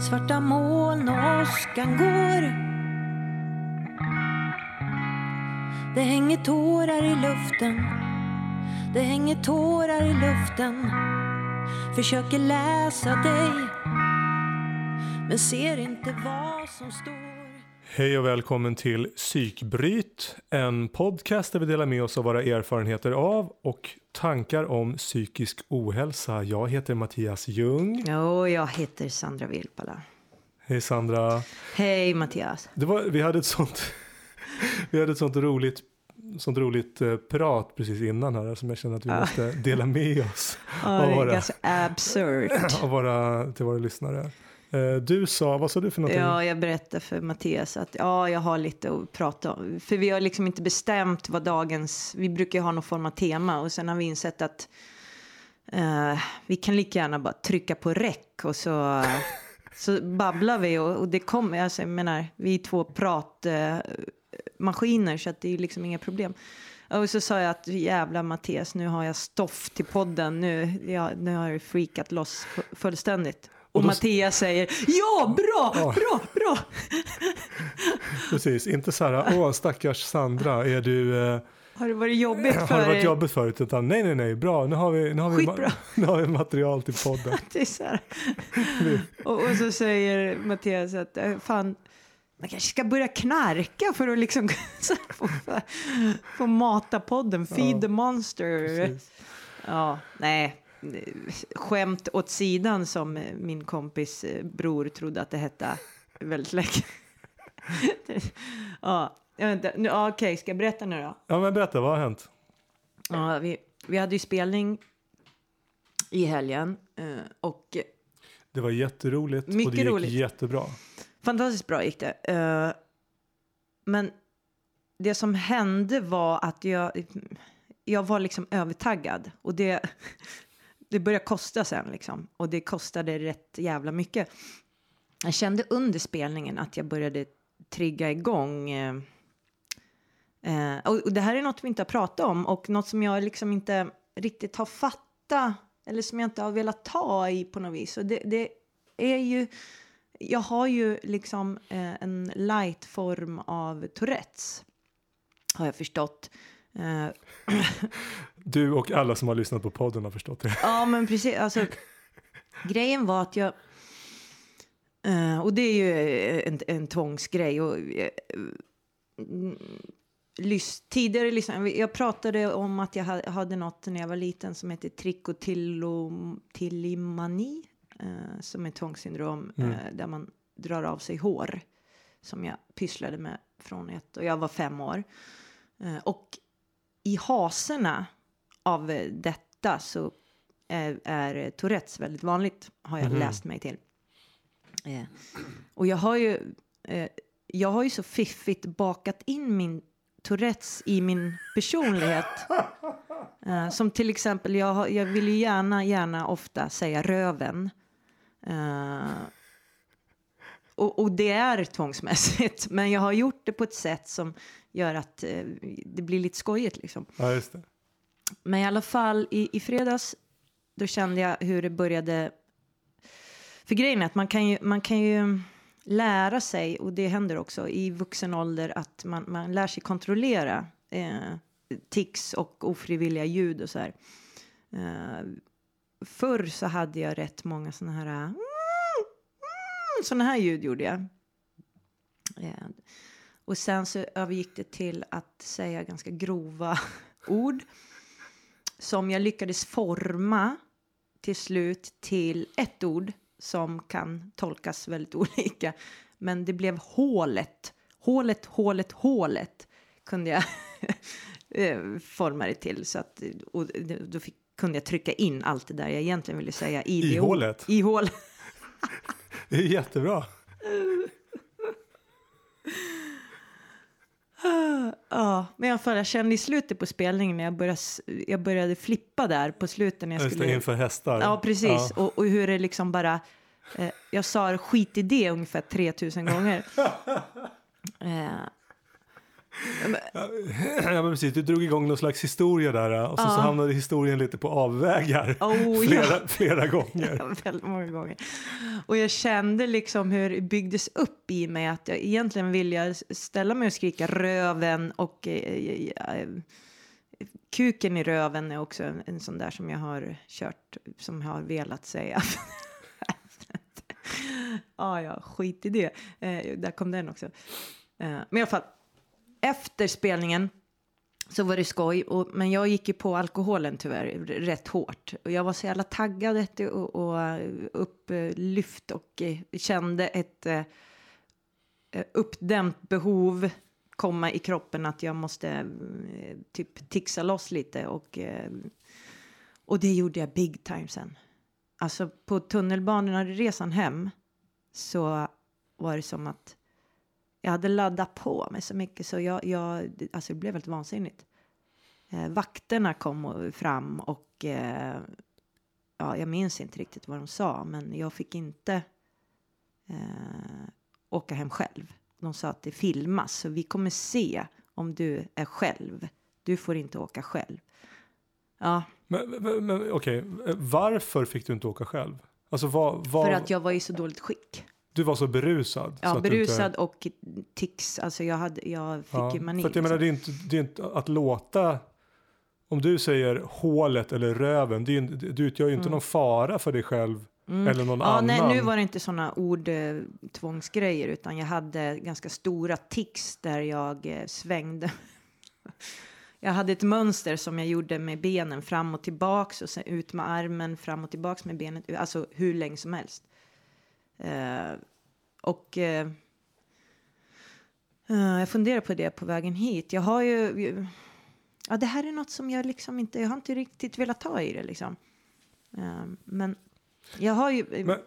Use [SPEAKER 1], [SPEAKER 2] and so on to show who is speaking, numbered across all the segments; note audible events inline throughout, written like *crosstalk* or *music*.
[SPEAKER 1] Svarta moln och åskan går. Det hänger tårar i luften. Det hänger tårar i luften. Försöker läsa dig Men ser inte vad som står.
[SPEAKER 2] Hej och välkommen till Psykbryt, en podcast där vi delar med oss av våra erfarenheter av och tankar om psykisk ohälsa. Jag heter Mattias Ljung.
[SPEAKER 1] Och jag heter Sandra Vilpala.
[SPEAKER 2] Hej Sandra.
[SPEAKER 1] Hej Mattias.
[SPEAKER 2] Det var, vi hade ett sånt, *laughs* vi hade ett sånt roligt, sånt roligt eh, prat precis innan här som jag känner att vi måste dela med oss
[SPEAKER 1] Ja,
[SPEAKER 2] av
[SPEAKER 1] det är
[SPEAKER 2] våra,
[SPEAKER 1] ganska absurt. *laughs*
[SPEAKER 2] av våra, till våra lyssnare. Eh, du sa, vad sa du för någonting?
[SPEAKER 1] Ja, jag berättade för Mattias att ja, jag har lite att prata om. För vi har liksom inte bestämt vad dagens... Vi brukar ju ha någon form av tema och sen har vi insett att uh, vi kan lika gärna bara trycka på räck och så, så babblar vi och, och det kommer. Alltså, jag menar, vi är två pratmaskiner så att det är liksom inga problem. Och så sa jag att jävla Mattias, nu har jag stoff till podden. Nu, ja, nu har jag freakat loss fullständigt. Och,
[SPEAKER 2] Och
[SPEAKER 1] Mattias säger ja, bra,
[SPEAKER 2] Ja.
[SPEAKER 1] bra, bra. *laughs*
[SPEAKER 2] Precis, inte så här, åh stackars Sandra, är du... Eh,
[SPEAKER 1] Har det varit jobbigt för
[SPEAKER 2] Har det varit jobbigt förut? Utan nej, nej, nej, bra, nu har vi, nu har vi, ma- *laughs* nu har vi material till podden. *laughs*
[SPEAKER 1] Så och, och så säger Mattias att eh, fan, man kanske ska börja knarka för att liksom få, få mata podden. Feed
[SPEAKER 2] Ja,
[SPEAKER 1] the monster.
[SPEAKER 2] Precis.
[SPEAKER 1] Ja, nej. Skämt åt sidan som min kompis eh, bror trodde att det hette väldigt länge. *laughs* ja. Nu, Okej, ska jag berätta nu då?
[SPEAKER 2] Ja, men berätta, vad har hänt?
[SPEAKER 1] Ja, vi, vi hade ju spelning i helgen eh, och
[SPEAKER 2] Det var jätteroligt och
[SPEAKER 1] Mycket
[SPEAKER 2] det gick
[SPEAKER 1] roligt.
[SPEAKER 2] jättebra.
[SPEAKER 1] fantastiskt bra gick det. Eh, men det som hände var att jag, jag var liksom övertaggad och det, det började kosta sen liksom och det kostade rätt jävla mycket. Jag kände under spelningen att jag började trigga igång eh, Eh, och, och det här är något vi inte har pratat om och något som jag liksom inte riktigt har fattat eller som jag inte har velat ta i på något vis. Och det, det är ju, jag har ju liksom eh, en light form av Tourettes har jag förstått. Eh, *clears throat*
[SPEAKER 2] Du och alla som har lyssnat på podden har förstått det.
[SPEAKER 1] Ja, men precis. Alltså, *laughs* grejen var att jag... eh, och det är ju en, en tvångsgrej. Och, eh, mm, lys, tidigare liksom, jag pratade om att jag ha- hade något när jag var liten som heter trikotilomani. Uh, som är tvångssyndrom
[SPEAKER 2] Mm.
[SPEAKER 1] eh, där man drar av sig hår. Som jag pysslade med från ett, och jag var fem år. Eh, och i haserna av eh, detta så är, är Tourettes väldigt vanligt, har jag
[SPEAKER 2] Mhm.
[SPEAKER 1] läst mig till. Eh, och jag har ju, eh, jag har ju så fiffigt bakat in min Tourettes i min personlighet. Eh, som till exempel, jag, har- jag vill ju gärna, gärna ofta säga röven. Eh, och, och det är tvångsmässigt, *laughs* men jag har gjort det på ett sätt som gör att eh, det blir lite skojigt liksom.
[SPEAKER 2] Ja, just det.
[SPEAKER 1] Men i alla fall i, i fredags, då kände jag hur det började. För grejen är att man kan ju, man kan ju lära sig, och det händer också i vuxen ålder, att man, man lär sig kontrollera eh, tics och ofrivilliga ljud och så här. Eh, förr så hade jag rätt många sådana här mm, mm, sådana här ljud gjorde jag. Eh, och sen så övergick det till att säga ganska grova *laughs* ord som jag lyckades forma till slut till ett ord som kan tolkas väldigt *laughs* olika. Men det blev hålet. Hålet, hålet, hålet kunde jag *laughs* eh, forma det till. Så att, och då fick, kunde jag trycka in allt det där jag egentligen ville säga i,
[SPEAKER 2] I
[SPEAKER 1] det
[SPEAKER 2] hålet?
[SPEAKER 1] I hålet. *laughs*
[SPEAKER 2] Det är jättebra. *gasps*
[SPEAKER 1] Ja, men alla fall, jag kände i slutet på spelningen när jag började, jag började flippa där på slutet när jag
[SPEAKER 2] Just
[SPEAKER 1] skulle...
[SPEAKER 2] det, inför hästar.
[SPEAKER 1] Ja, precis.
[SPEAKER 2] Ja.
[SPEAKER 1] Och, och hur det liksom bara... Eh, jag sa skit i det ungefär 3000 gånger. *laughs* Eh,
[SPEAKER 2] Ja, men precis, du drog igång någon slags historia där och så,
[SPEAKER 1] Ja.
[SPEAKER 2] så hamnade historien lite på avvägar
[SPEAKER 1] Oh,
[SPEAKER 2] flera, *laughs*
[SPEAKER 1] ja.
[SPEAKER 2] flera gånger.
[SPEAKER 1] Ja, *laughs* väldigt många gånger. Och jag kände liksom hur det byggdes upp i mig att jag egentligen vill jag ställa mig och skrika röven och eh, eh, kuken i röven är också en, en sån där som jag har kört, som jag har velat säga. *laughs* ah, ja, skit i det. Eh, där kom den också. Eh, men i alla fall, efter spelningen så var det skoj, och, men jag gick ju på alkoholen tyvärr rätt hårt. Och jag var så jävla taggad och, och eh, upplyft och eh, kände ett eh, eh, uppdämt behov komma i kroppen att jag måste eh, typ tixa loss lite och, eh, och det gjorde jag big time sen. Alltså på tunnelbanan resan hem så var det som att jag hade laddat på mig så mycket så jag, jag alltså det blev helt vansinnigt. Eh, vakterna kom fram och eh, ja, jag minns inte riktigt vad de sa, men jag fick inte eh, åka hem själv. De sa att det filmas, så vi kommer se om du är själv. Du får inte åka själv. Ja,
[SPEAKER 2] Men, men, men okej, varför fick du inte åka själv? Alltså vad, vad,
[SPEAKER 1] för att jag var i så dåligt skick.
[SPEAKER 2] Du var så berusad? så
[SPEAKER 1] Ja,
[SPEAKER 2] du
[SPEAKER 1] berusad
[SPEAKER 2] Inte,
[SPEAKER 1] och tics. Alltså jag, hade, jag fick
[SPEAKER 2] ja,
[SPEAKER 1] ju mani.
[SPEAKER 2] För att jag menar, det är, inte, det är inte att låta, om du säger hålet eller röven, det är, du utgör ju inte någon fara för dig själv eller någon
[SPEAKER 1] Mm. Ja,
[SPEAKER 2] annan.
[SPEAKER 1] nej, nu var det inte sådana ordtvångsgrejer utan jag hade ganska stora tics där jag eh, svängde. *laughs* Jag hade ett mönster som jag gjorde med benen fram och tillbaks och sen ut med armen fram och tillbaks med benet, alltså hur länge som helst. Eh, och eh, eh, jag funderar på det på vägen hit. Jag har ju, ja det här är något som jag liksom inte, jag har inte riktigt velat ta i det liksom. Eh, men jag har ju,
[SPEAKER 2] Men,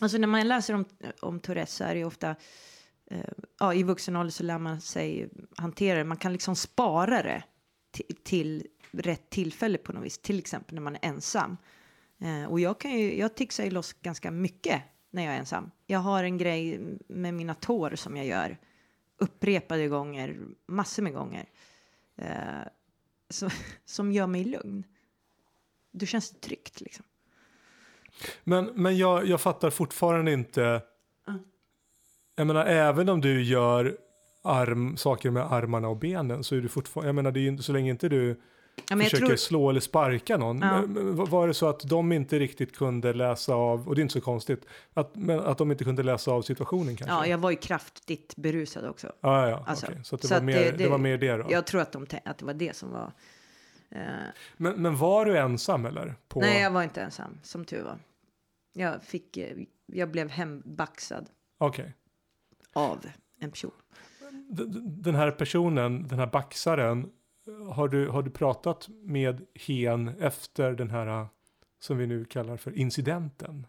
[SPEAKER 1] Alltså när man läser om, om Tourettes så är det ju ofta, eh, ja i vuxen ålder så lär man sig hantera det. Man kan liksom spara det till, till rätt tillfälle på något vis. Till exempel när man är ensam. Eh, och jag kan ju, jag tixar ju loss ganska mycket när jag är ensam. Jag har en grej med mina tår som jag gör upprepade gånger, massor med gånger. Eh, så, *laughs* som gör mig lugn. Då känns det tryggt liksom.
[SPEAKER 2] Men, men jag, jag fattar fortfarande inte. Jag menar, även om du gör arm, saker med armarna och benen så är du fortfarande, jag menar, det är ju så länge inte du
[SPEAKER 1] Ja,
[SPEAKER 2] försöker
[SPEAKER 1] tror,
[SPEAKER 2] slå eller sparka någon.
[SPEAKER 1] Ja.
[SPEAKER 2] Var det så att de inte riktigt kunde läsa av, och det är inte så konstigt, att, men att de inte kunde läsa av situationen kanske?
[SPEAKER 1] ja, jag var ju kraftigt berusad också.
[SPEAKER 2] ja, ja.
[SPEAKER 1] Alltså,
[SPEAKER 2] okej. Så, det,
[SPEAKER 1] så
[SPEAKER 2] var mer,
[SPEAKER 1] det-
[SPEAKER 2] det,
[SPEAKER 1] det-
[SPEAKER 2] var mer det då?
[SPEAKER 1] Jag tror att, de, att det var det som var... eh,
[SPEAKER 2] Men, men var du ensam eller? På,
[SPEAKER 1] Nej, jag var inte ensam, som tur var. Jag, fick, eh, jag blev hembaxad
[SPEAKER 2] Okej.
[SPEAKER 1] av en person.
[SPEAKER 2] Den här personen, den här baxaren, har du, har du pratat med hen efter den här som vi nu kallar för incidenten?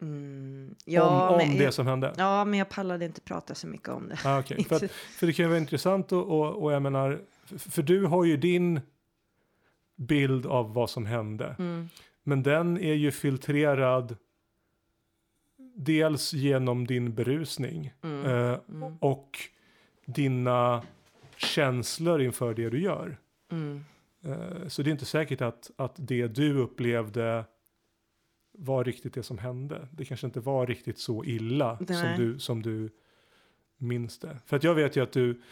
[SPEAKER 1] Mm, ja,
[SPEAKER 2] om om
[SPEAKER 1] men,
[SPEAKER 2] det som hände?
[SPEAKER 1] ja, men jag pallade inte prata så mycket om det.
[SPEAKER 2] Ah, okej. för, att, *laughs* för det kan ju vara intressant och, och, och jag menar, för, för du har ju din bild av vad som hände.
[SPEAKER 1] Mm,
[SPEAKER 2] Men den är ju filtrerad dels genom din berusning
[SPEAKER 1] mm,
[SPEAKER 2] eh,
[SPEAKER 1] mm,
[SPEAKER 2] och dina känslor inför det du gör.
[SPEAKER 1] mm.
[SPEAKER 2] Eh, Så det är inte säkert att, att det du upplevde var riktigt det som hände. Det kanske inte var riktigt så illa som du, som du minns det. För att jag vet ju att du,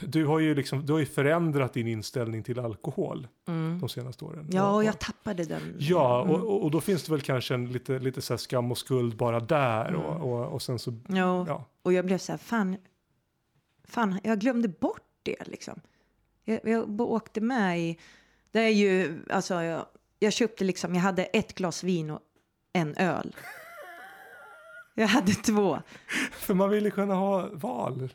[SPEAKER 2] du har ju liksom, du har ju förändrat din inställning till alkohol
[SPEAKER 1] Mm.
[SPEAKER 2] de senaste åren.
[SPEAKER 1] Ja, och jag tappade den.
[SPEAKER 2] Ja,
[SPEAKER 1] Mm.
[SPEAKER 2] och, och, då finns det väl kanske en lite, lite så skam och skuld bara där.
[SPEAKER 1] Mm.
[SPEAKER 2] Och, och, och sen så,
[SPEAKER 1] Ja,
[SPEAKER 2] ja.
[SPEAKER 1] och jag blev så här, fan, fan, jag glömde bort det liksom. Jag, jag åkte med i, det är ju, alltså jag, jag köpte liksom, jag hade ett glas vin och en öl. Jag hade två.
[SPEAKER 2] För man vill ju kunna ha val.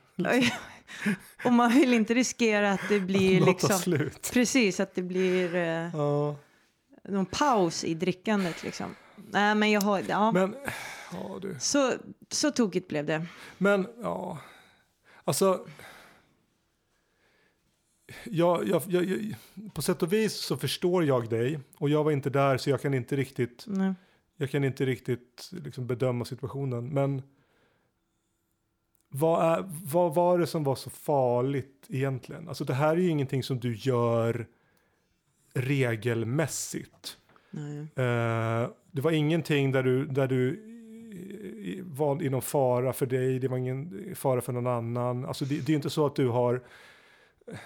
[SPEAKER 1] Och man vill inte riskera att det blir
[SPEAKER 2] tar
[SPEAKER 1] liksom,
[SPEAKER 2] slut.
[SPEAKER 1] precis att det blir eh,
[SPEAKER 2] Ja.
[SPEAKER 1] någon paus i drickandet liksom. Nej men jag har, ja.
[SPEAKER 2] Men, ja du.
[SPEAKER 1] Så, så tokigt blev det.
[SPEAKER 2] Men ja, alltså. Jag, jag, jag, på sätt och vis så förstår jag dig och jag var inte där så jag kan inte riktigt,
[SPEAKER 1] Nej.
[SPEAKER 2] jag kan inte riktigt liksom bedöma situationen. Men vad, är, vad var det som var så farligt egentligen? Alltså det här är ju ingenting som du gör regelmässigt. Eh, det var ingenting där du, där du var i någon fara för dig, det var ingen fara för någon annan. Alltså det, det är inte så att du har,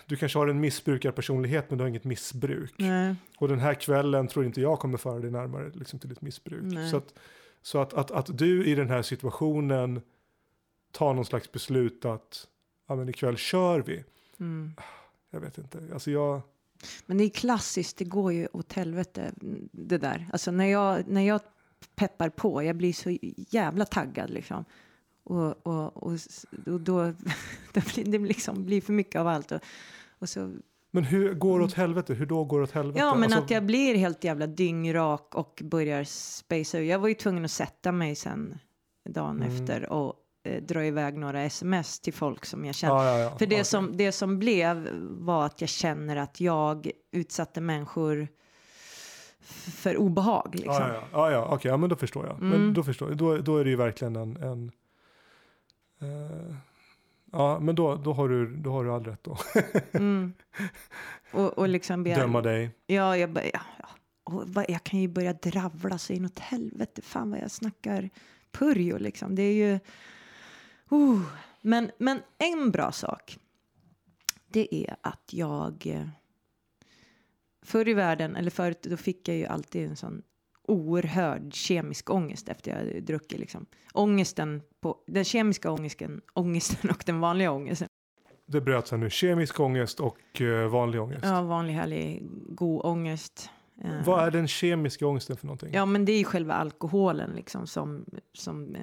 [SPEAKER 2] du kanske har en missbrukarpersonlighet men du har inget missbruk.
[SPEAKER 1] Nej.
[SPEAKER 2] Och den här kvällen tror inte jag kommer föra dig närmare liksom, till ett missbruk.
[SPEAKER 1] Nej.
[SPEAKER 2] Så, att, så att, att, att du i den här situationen tar någon slags beslut att ja, men ikväll kör vi.
[SPEAKER 1] Mm.
[SPEAKER 2] Jag vet inte. Alltså jag,
[SPEAKER 1] Men det är klassiskt, det går ju åt helvete det där. Alltså när jag, när jag peppar på, jag blir så jävla taggad liksom. Och, och, och, och då *laughs* det blir det liksom blir för mycket av allt. Och, och så,
[SPEAKER 2] men hur går det åt helvete? Hur då går det åt helvete?
[SPEAKER 1] ja, men
[SPEAKER 2] Alltså,
[SPEAKER 1] att jag blir helt jävla dyngrak och börjar spacea. Jag var ju tvungen att sätta mig sen dagen
[SPEAKER 2] Mm.
[SPEAKER 1] efter och eh, dra iväg några sms till folk som jag känner.
[SPEAKER 2] ja, ja, ja.
[SPEAKER 1] För det,
[SPEAKER 2] Okej.
[SPEAKER 1] som, det som blev var att jag känner att jag utsatte människor för obehag. Liksom.
[SPEAKER 2] Ja, ja, ja, ja okej, ja, men då förstår jag. Men
[SPEAKER 1] Mm.
[SPEAKER 2] då förstår jag. Då, då är det ju verkligen en... en eh, ja, men då, då, har du, då har du all rätt då. *laughs*
[SPEAKER 1] Mm. Och, och liksom be,
[SPEAKER 2] Döma dig.
[SPEAKER 1] Ja, jag, bör- ja, ja. Och vad, jag kan ju börja dravla så inåt helvete. Fan vad jag snackar purjo liksom. Det är ju... Uh. Men, men en bra sak. Det är att jag... eh, Förr i världen, eller förut, då fick jag ju alltid en sån oerhörd kemisk ångest efter jag druckit. Liksom. Ångesten på, den kemiska ångesten, ångesten och den vanliga ångesten.
[SPEAKER 2] Det bröts här nu. Kemisk ångest och eh, vanlig ångest.
[SPEAKER 1] Ja, vanlig härlig god ångest. Eh,
[SPEAKER 2] Vad är den kemiska ångesten för någonting?
[SPEAKER 1] Ja, men det är ju själva alkoholen liksom som, som eh,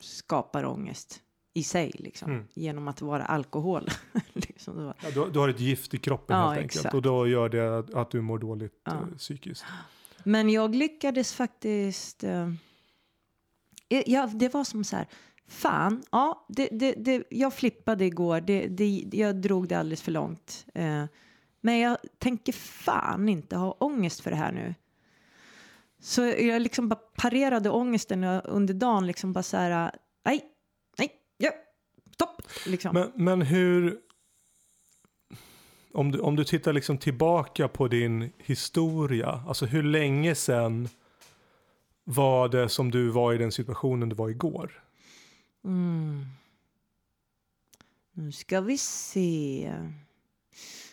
[SPEAKER 1] skapar ångest i sig liksom
[SPEAKER 2] Mm.
[SPEAKER 1] genom att vara alkohol. *laughs* liksom.
[SPEAKER 2] Ja, du, du har ett gift i kroppen
[SPEAKER 1] Ja,
[SPEAKER 2] helt enkelt.
[SPEAKER 1] exakt.
[SPEAKER 2] Och då gör det att, att du mår dåligt
[SPEAKER 1] Ja.
[SPEAKER 2] eh, psykiskt. *gasps*
[SPEAKER 1] Men jag lyckades faktiskt. Eh, eh, ja, det var som så här. Fan, ja, det, det, det, jag flippade igår. Det, det, jag drog det alldeles för långt. Eh, men jag tänker fan inte ha ångest för det här nu. Så jag liksom bara parerade ångesten under dagen. Liksom bara så här. Eh, nej, nej, ja, stopp. Liksom.
[SPEAKER 2] Men, men hur... Om du, om du tittar liksom tillbaka på din historia, alltså hur länge sedan var det som du var i den situationen du var igår?
[SPEAKER 1] Mm. Nu ska vi se.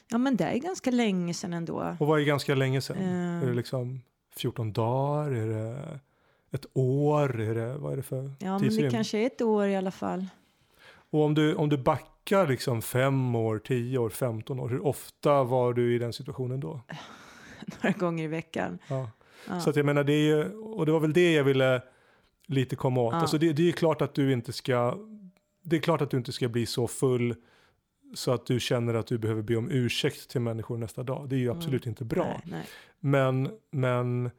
[SPEAKER 1] Ja, men det är ganska länge sedan ändå.
[SPEAKER 2] Och vad är ganska länge sedan?
[SPEAKER 1] Eh.
[SPEAKER 2] Är det liksom 14 dagar? Är det ett år? Är det, vad är det för
[SPEAKER 1] Ja, men det kanske är ett år i alla fall.
[SPEAKER 2] Och om du, om du backar liksom fem år, 10 år, 15 år, hur ofta var du i den situationen då? *laughs*
[SPEAKER 1] Några gånger i veckan.
[SPEAKER 2] Ja.
[SPEAKER 1] Ja.
[SPEAKER 2] Så att jag menar, det är ju, och det var väl det jag ville lite komma åt.
[SPEAKER 1] Ja.
[SPEAKER 2] Alltså det, det är klart att du inte ska, det är klart att du inte ska bli så full så att du känner att du behöver be om ursäkt till människor nästa dag. Det är ju
[SPEAKER 1] Mm.
[SPEAKER 2] absolut inte bra.
[SPEAKER 1] Nej, nej.
[SPEAKER 2] Men, men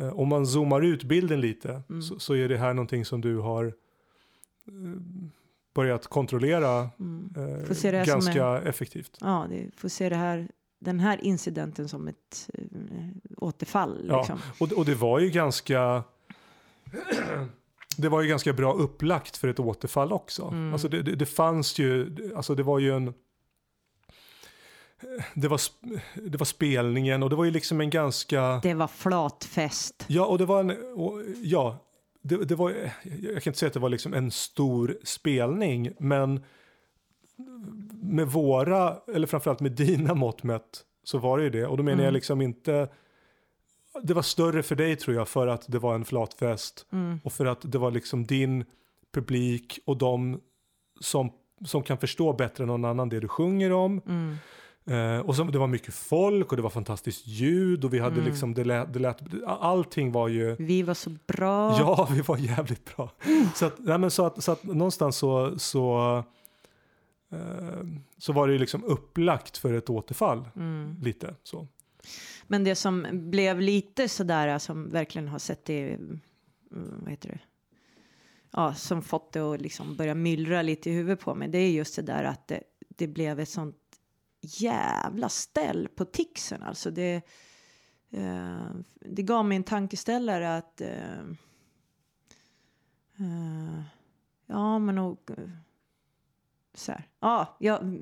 [SPEAKER 2] eh, om man zoomar ut bilden lite
[SPEAKER 1] Mm.
[SPEAKER 2] så, så är det här någonting som du har eh, börjat kontrollera
[SPEAKER 1] Mm.
[SPEAKER 2] eh, ganska effektivt.
[SPEAKER 1] Ja, det får se det här, den här incidenten som ett äh, återfall.
[SPEAKER 2] Ja.
[SPEAKER 1] Liksom.
[SPEAKER 2] Och, och det var ju ganska det var ju ganska bra upplagt för ett återfall också.
[SPEAKER 1] Mm.
[SPEAKER 2] Alltså det, det, det fanns ju, alltså det var ju en det var, det var spelningen och det var ju liksom en ganska
[SPEAKER 1] Det var flatfest.
[SPEAKER 2] Ja, och det var en, och, ja, det, det var, jag kan inte säga att det var liksom en stor spelning, men med våra, eller framförallt med dina mått mätt, så var det ju det. Och då menar
[SPEAKER 1] Mm.
[SPEAKER 2] jag liksom inte, det var större för dig tror jag, för att det var en flatfest
[SPEAKER 1] Mm.
[SPEAKER 2] och för att det var liksom din publik och de som, som kan förstå bättre än någon annan det du sjunger om.
[SPEAKER 1] Mm.
[SPEAKER 2] Eh, och så, det var mycket folk och det var fantastiskt ljud och vi hade
[SPEAKER 1] Mm.
[SPEAKER 2] liksom, det lät, det lät, allting var ju,
[SPEAKER 1] Vi var så bra.
[SPEAKER 2] ja *laughs* vi var jävligt bra. Så att, nej, men så att, så att någonstans så, så, eh, så var det ju liksom upplagt för ett återfall
[SPEAKER 1] Mm.
[SPEAKER 2] lite så.
[SPEAKER 1] Men det som blev lite sådär, som verkligen har sett det, mm, vad heter det? Ja, som fått det att liksom börja myllra lite i huvudet på mig, det är just det där att det, det blev ett sånt jävla ställ på tixen. Alltså det, eh, det gav mig en tankeställare att eh, eh, ja men och, eh, så här. Ja, jag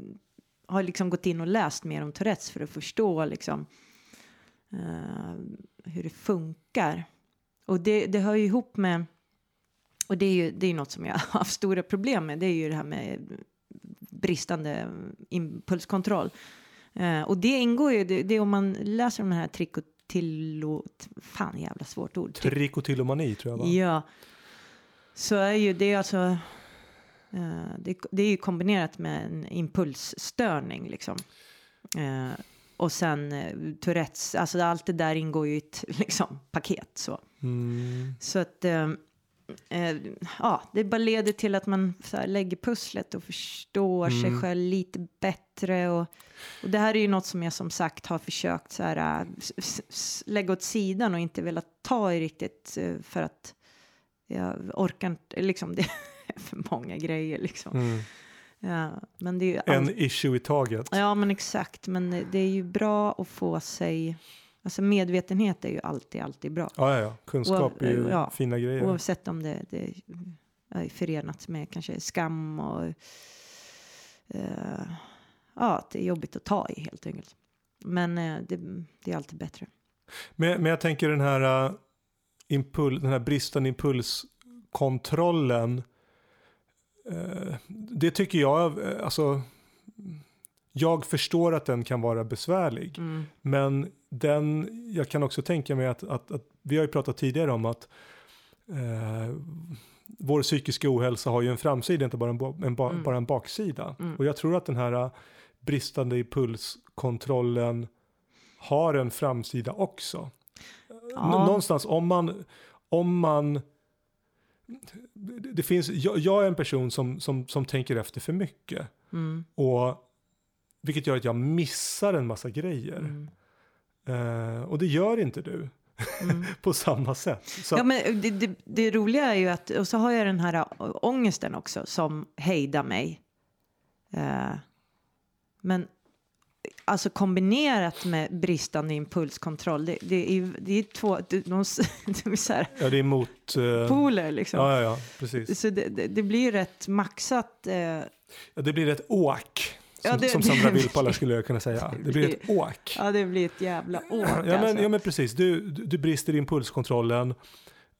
[SPEAKER 1] har liksom gått in och läst mer om Tourettes för att förstå liksom eh, hur det funkar. Och det, det hör ju ihop med, och det är ju det är något som jag har haft stora problem med, det är ju det här med bristande impulskontroll. Eh, och det ingår ju, det, det om man läser den här trikotillo, fan jävla svårt ord.
[SPEAKER 2] Trikotillomani tror jag va?
[SPEAKER 1] Ja. Så är ju det alltså, eh, det, det är ju kombinerat med en impulsstörning liksom. Eh, och sen eh, Tourettes, alltså allt det där ingår ju i ett *laughs* liksom, paket så.
[SPEAKER 2] Mm.
[SPEAKER 1] Så att eh, eh, ja, det bara leder till att man så här, lägger pusslet och förstår sig
[SPEAKER 2] Mm.
[SPEAKER 1] själv lite bättre. Och, och det här är ju något som jag som sagt har försökt så här, s- lägga åt sidan och inte velat ta i riktigt eh, för att jag orkar inte, liksom *laughs* det är för många grejer liksom.
[SPEAKER 2] Mm.
[SPEAKER 1] Ja, men det är
[SPEAKER 2] En issue i taget.
[SPEAKER 1] Ja, men exakt. Men det- det är ju bra att få sig... Alltså medvetenhet är ju alltid, alltid bra.
[SPEAKER 2] Ja, ja, ja. Kunskap är ju
[SPEAKER 1] Ja.
[SPEAKER 2] fina grejer.
[SPEAKER 1] Oavsett om det, det är förenat med kanske skam och eh, ja, att det är jobbigt att ta i helt enkelt. Men eh, det, det är alltid bättre.
[SPEAKER 2] Men, men jag tänker den här, uh, impul, den här bristande impulskontrollen. eh, det tycker jag, eh, alltså. Jag förstår att den kan vara besvärlig.
[SPEAKER 1] Mm.
[SPEAKER 2] Men den, jag kan också tänka mig att, att, att vi har ju pratat tidigare om att eh, vår psykiska ohälsa har ju en framsida, inte bara en, ba- en, ba,
[SPEAKER 1] Mm.
[SPEAKER 2] bara en baksida.
[SPEAKER 1] Mm.
[SPEAKER 2] Och jag tror att den här eh, bristande impulskontrollen har en framsida också.
[SPEAKER 1] Ja.
[SPEAKER 2] Nå- Någonstans om man, om man det finns, jag, jag är en person som, som, som tänker efter för mycket.
[SPEAKER 1] Mm.
[SPEAKER 2] Och, vilket gör att jag missar en massa grejer.
[SPEAKER 1] Mm.
[SPEAKER 2] Eh, och det gör inte du
[SPEAKER 1] Mm. *laughs*
[SPEAKER 2] på samma sätt. Så,
[SPEAKER 1] Ja, men det, det, det roliga är ju att, och så har jag den här äh, ångesten också som hejdar mig. Eh, men alltså kombinerat med bristande impulskontroll, det, det är det är två, det, de, *laughs* det är så här,
[SPEAKER 2] ja, det är mot... eh,
[SPEAKER 1] poler liksom.
[SPEAKER 2] ja, ja, ja, precis.
[SPEAKER 1] Så det, blir rätt maxat. Eh,
[SPEAKER 2] Ja, det blir ett åk. Som,
[SPEAKER 1] Ja, det-
[SPEAKER 2] som Sandra Vilpala skulle jag kunna säga. Det blir ett *laughs* åk.
[SPEAKER 1] ja, det blir ett jävla åk
[SPEAKER 2] Ja, men,
[SPEAKER 1] alltså.
[SPEAKER 2] ja men precis, du, du du brister i impulskontrollen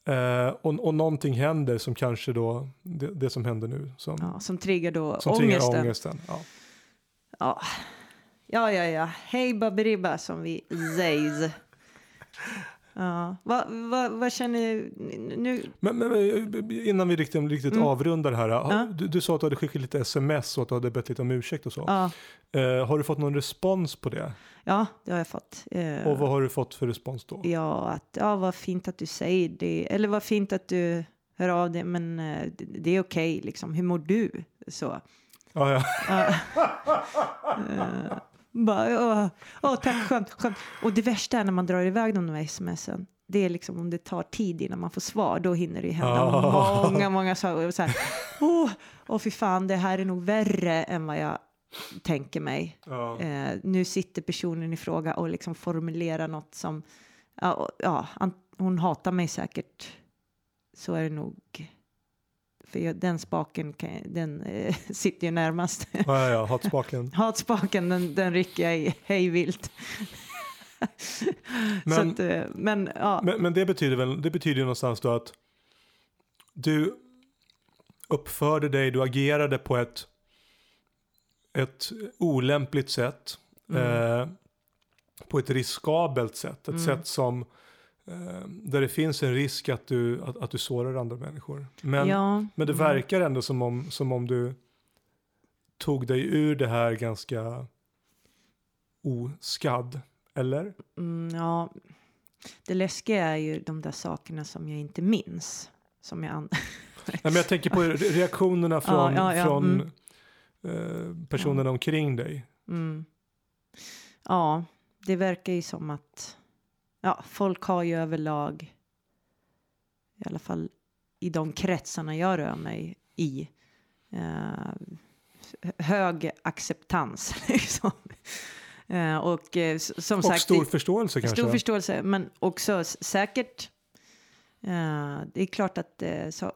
[SPEAKER 2] eh, och, och någonting händer som kanske då, det, det som händer nu, som,
[SPEAKER 1] ja, som triggar då
[SPEAKER 2] som triggar
[SPEAKER 1] ångesten.
[SPEAKER 2] ångesten. Ja.
[SPEAKER 1] Ja. ja, ja, ja. Hej baberiba som vi säger. Ja, vad vad vad känner nu?
[SPEAKER 2] Men, men, men innan vi riktigt, riktigt
[SPEAKER 1] Mm.
[SPEAKER 2] avrundar här,
[SPEAKER 1] Ja.
[SPEAKER 2] du, du sa att du hade skickat lite sms och att du hade bett lite om ursäkt och så.
[SPEAKER 1] Ja,
[SPEAKER 2] Eh, har du fått någon respons på det?
[SPEAKER 1] ja, det har jag fått. Eh,
[SPEAKER 2] Och vad har du fått för respons då?
[SPEAKER 1] Ja, att ja, vad fint att du säger det. Eller vad fint att du hör av dig, men eh, det, är okej liksom. Hur mår du? Så.
[SPEAKER 2] Ja, ja. *laughs*
[SPEAKER 1] Bara, ja, ja, tack, skönt, skönt. Och det värsta är när man drar iväg de där smsen. Det är liksom om det tar tid innan man får svar, då hinner det ju hända
[SPEAKER 2] Ah.
[SPEAKER 1] många, många saker. Så här, åh, åh, fy fan, det här är nog värre än vad jag tänker mig.
[SPEAKER 2] ja.
[SPEAKER 1] Eh, nu sitter personen i fråga och liksom formulerar något som, ja, ja hon hatar mig säkert. Så är det nog. För jag, den spaken kan, den eh, *laughs* sitter ju närmast.
[SPEAKER 2] ja, ja, hatspaken. *laughs*
[SPEAKER 1] Hatspaken, den, den rycker jag i hej vilt. *laughs*
[SPEAKER 2] Men-
[SPEAKER 1] att, eh, men ja,
[SPEAKER 2] Men, men det betyder väl, det betyder ju någonstans då att du uppförde dig, du agerade på ett, ett olämpligt sätt.
[SPEAKER 1] Mm.
[SPEAKER 2] Eh, på ett riskabelt sätt. Ett
[SPEAKER 1] Mm.
[SPEAKER 2] sätt som där det finns en risk att du, att, att du sårar andra människor. Men,
[SPEAKER 1] ja,
[SPEAKER 2] men det
[SPEAKER 1] mm.
[SPEAKER 2] verkar ändå som om, som om du tog dig ur det här ganska oskadd. Eller?
[SPEAKER 1] Mm, ja, det läskiga är ju de där sakerna som jag inte minns. Som jag an- *laughs*
[SPEAKER 2] Nej, men jag tänker på re- reaktionerna från,
[SPEAKER 1] ja, ja,
[SPEAKER 2] från
[SPEAKER 1] mm.
[SPEAKER 2] eh, personerna omkring dig.
[SPEAKER 1] Mm. Ja, det verkar ju som att ja, folk har ju överlag, i alla fall i de kretsarna jag rör mig i, eh, hög acceptans. *laughs* Liksom. Eh, och eh, som
[SPEAKER 2] Och
[SPEAKER 1] sagt,
[SPEAKER 2] stor förståelse kanske.
[SPEAKER 1] Stor förståelse, men också säkert. eh, det är klart att eh, så,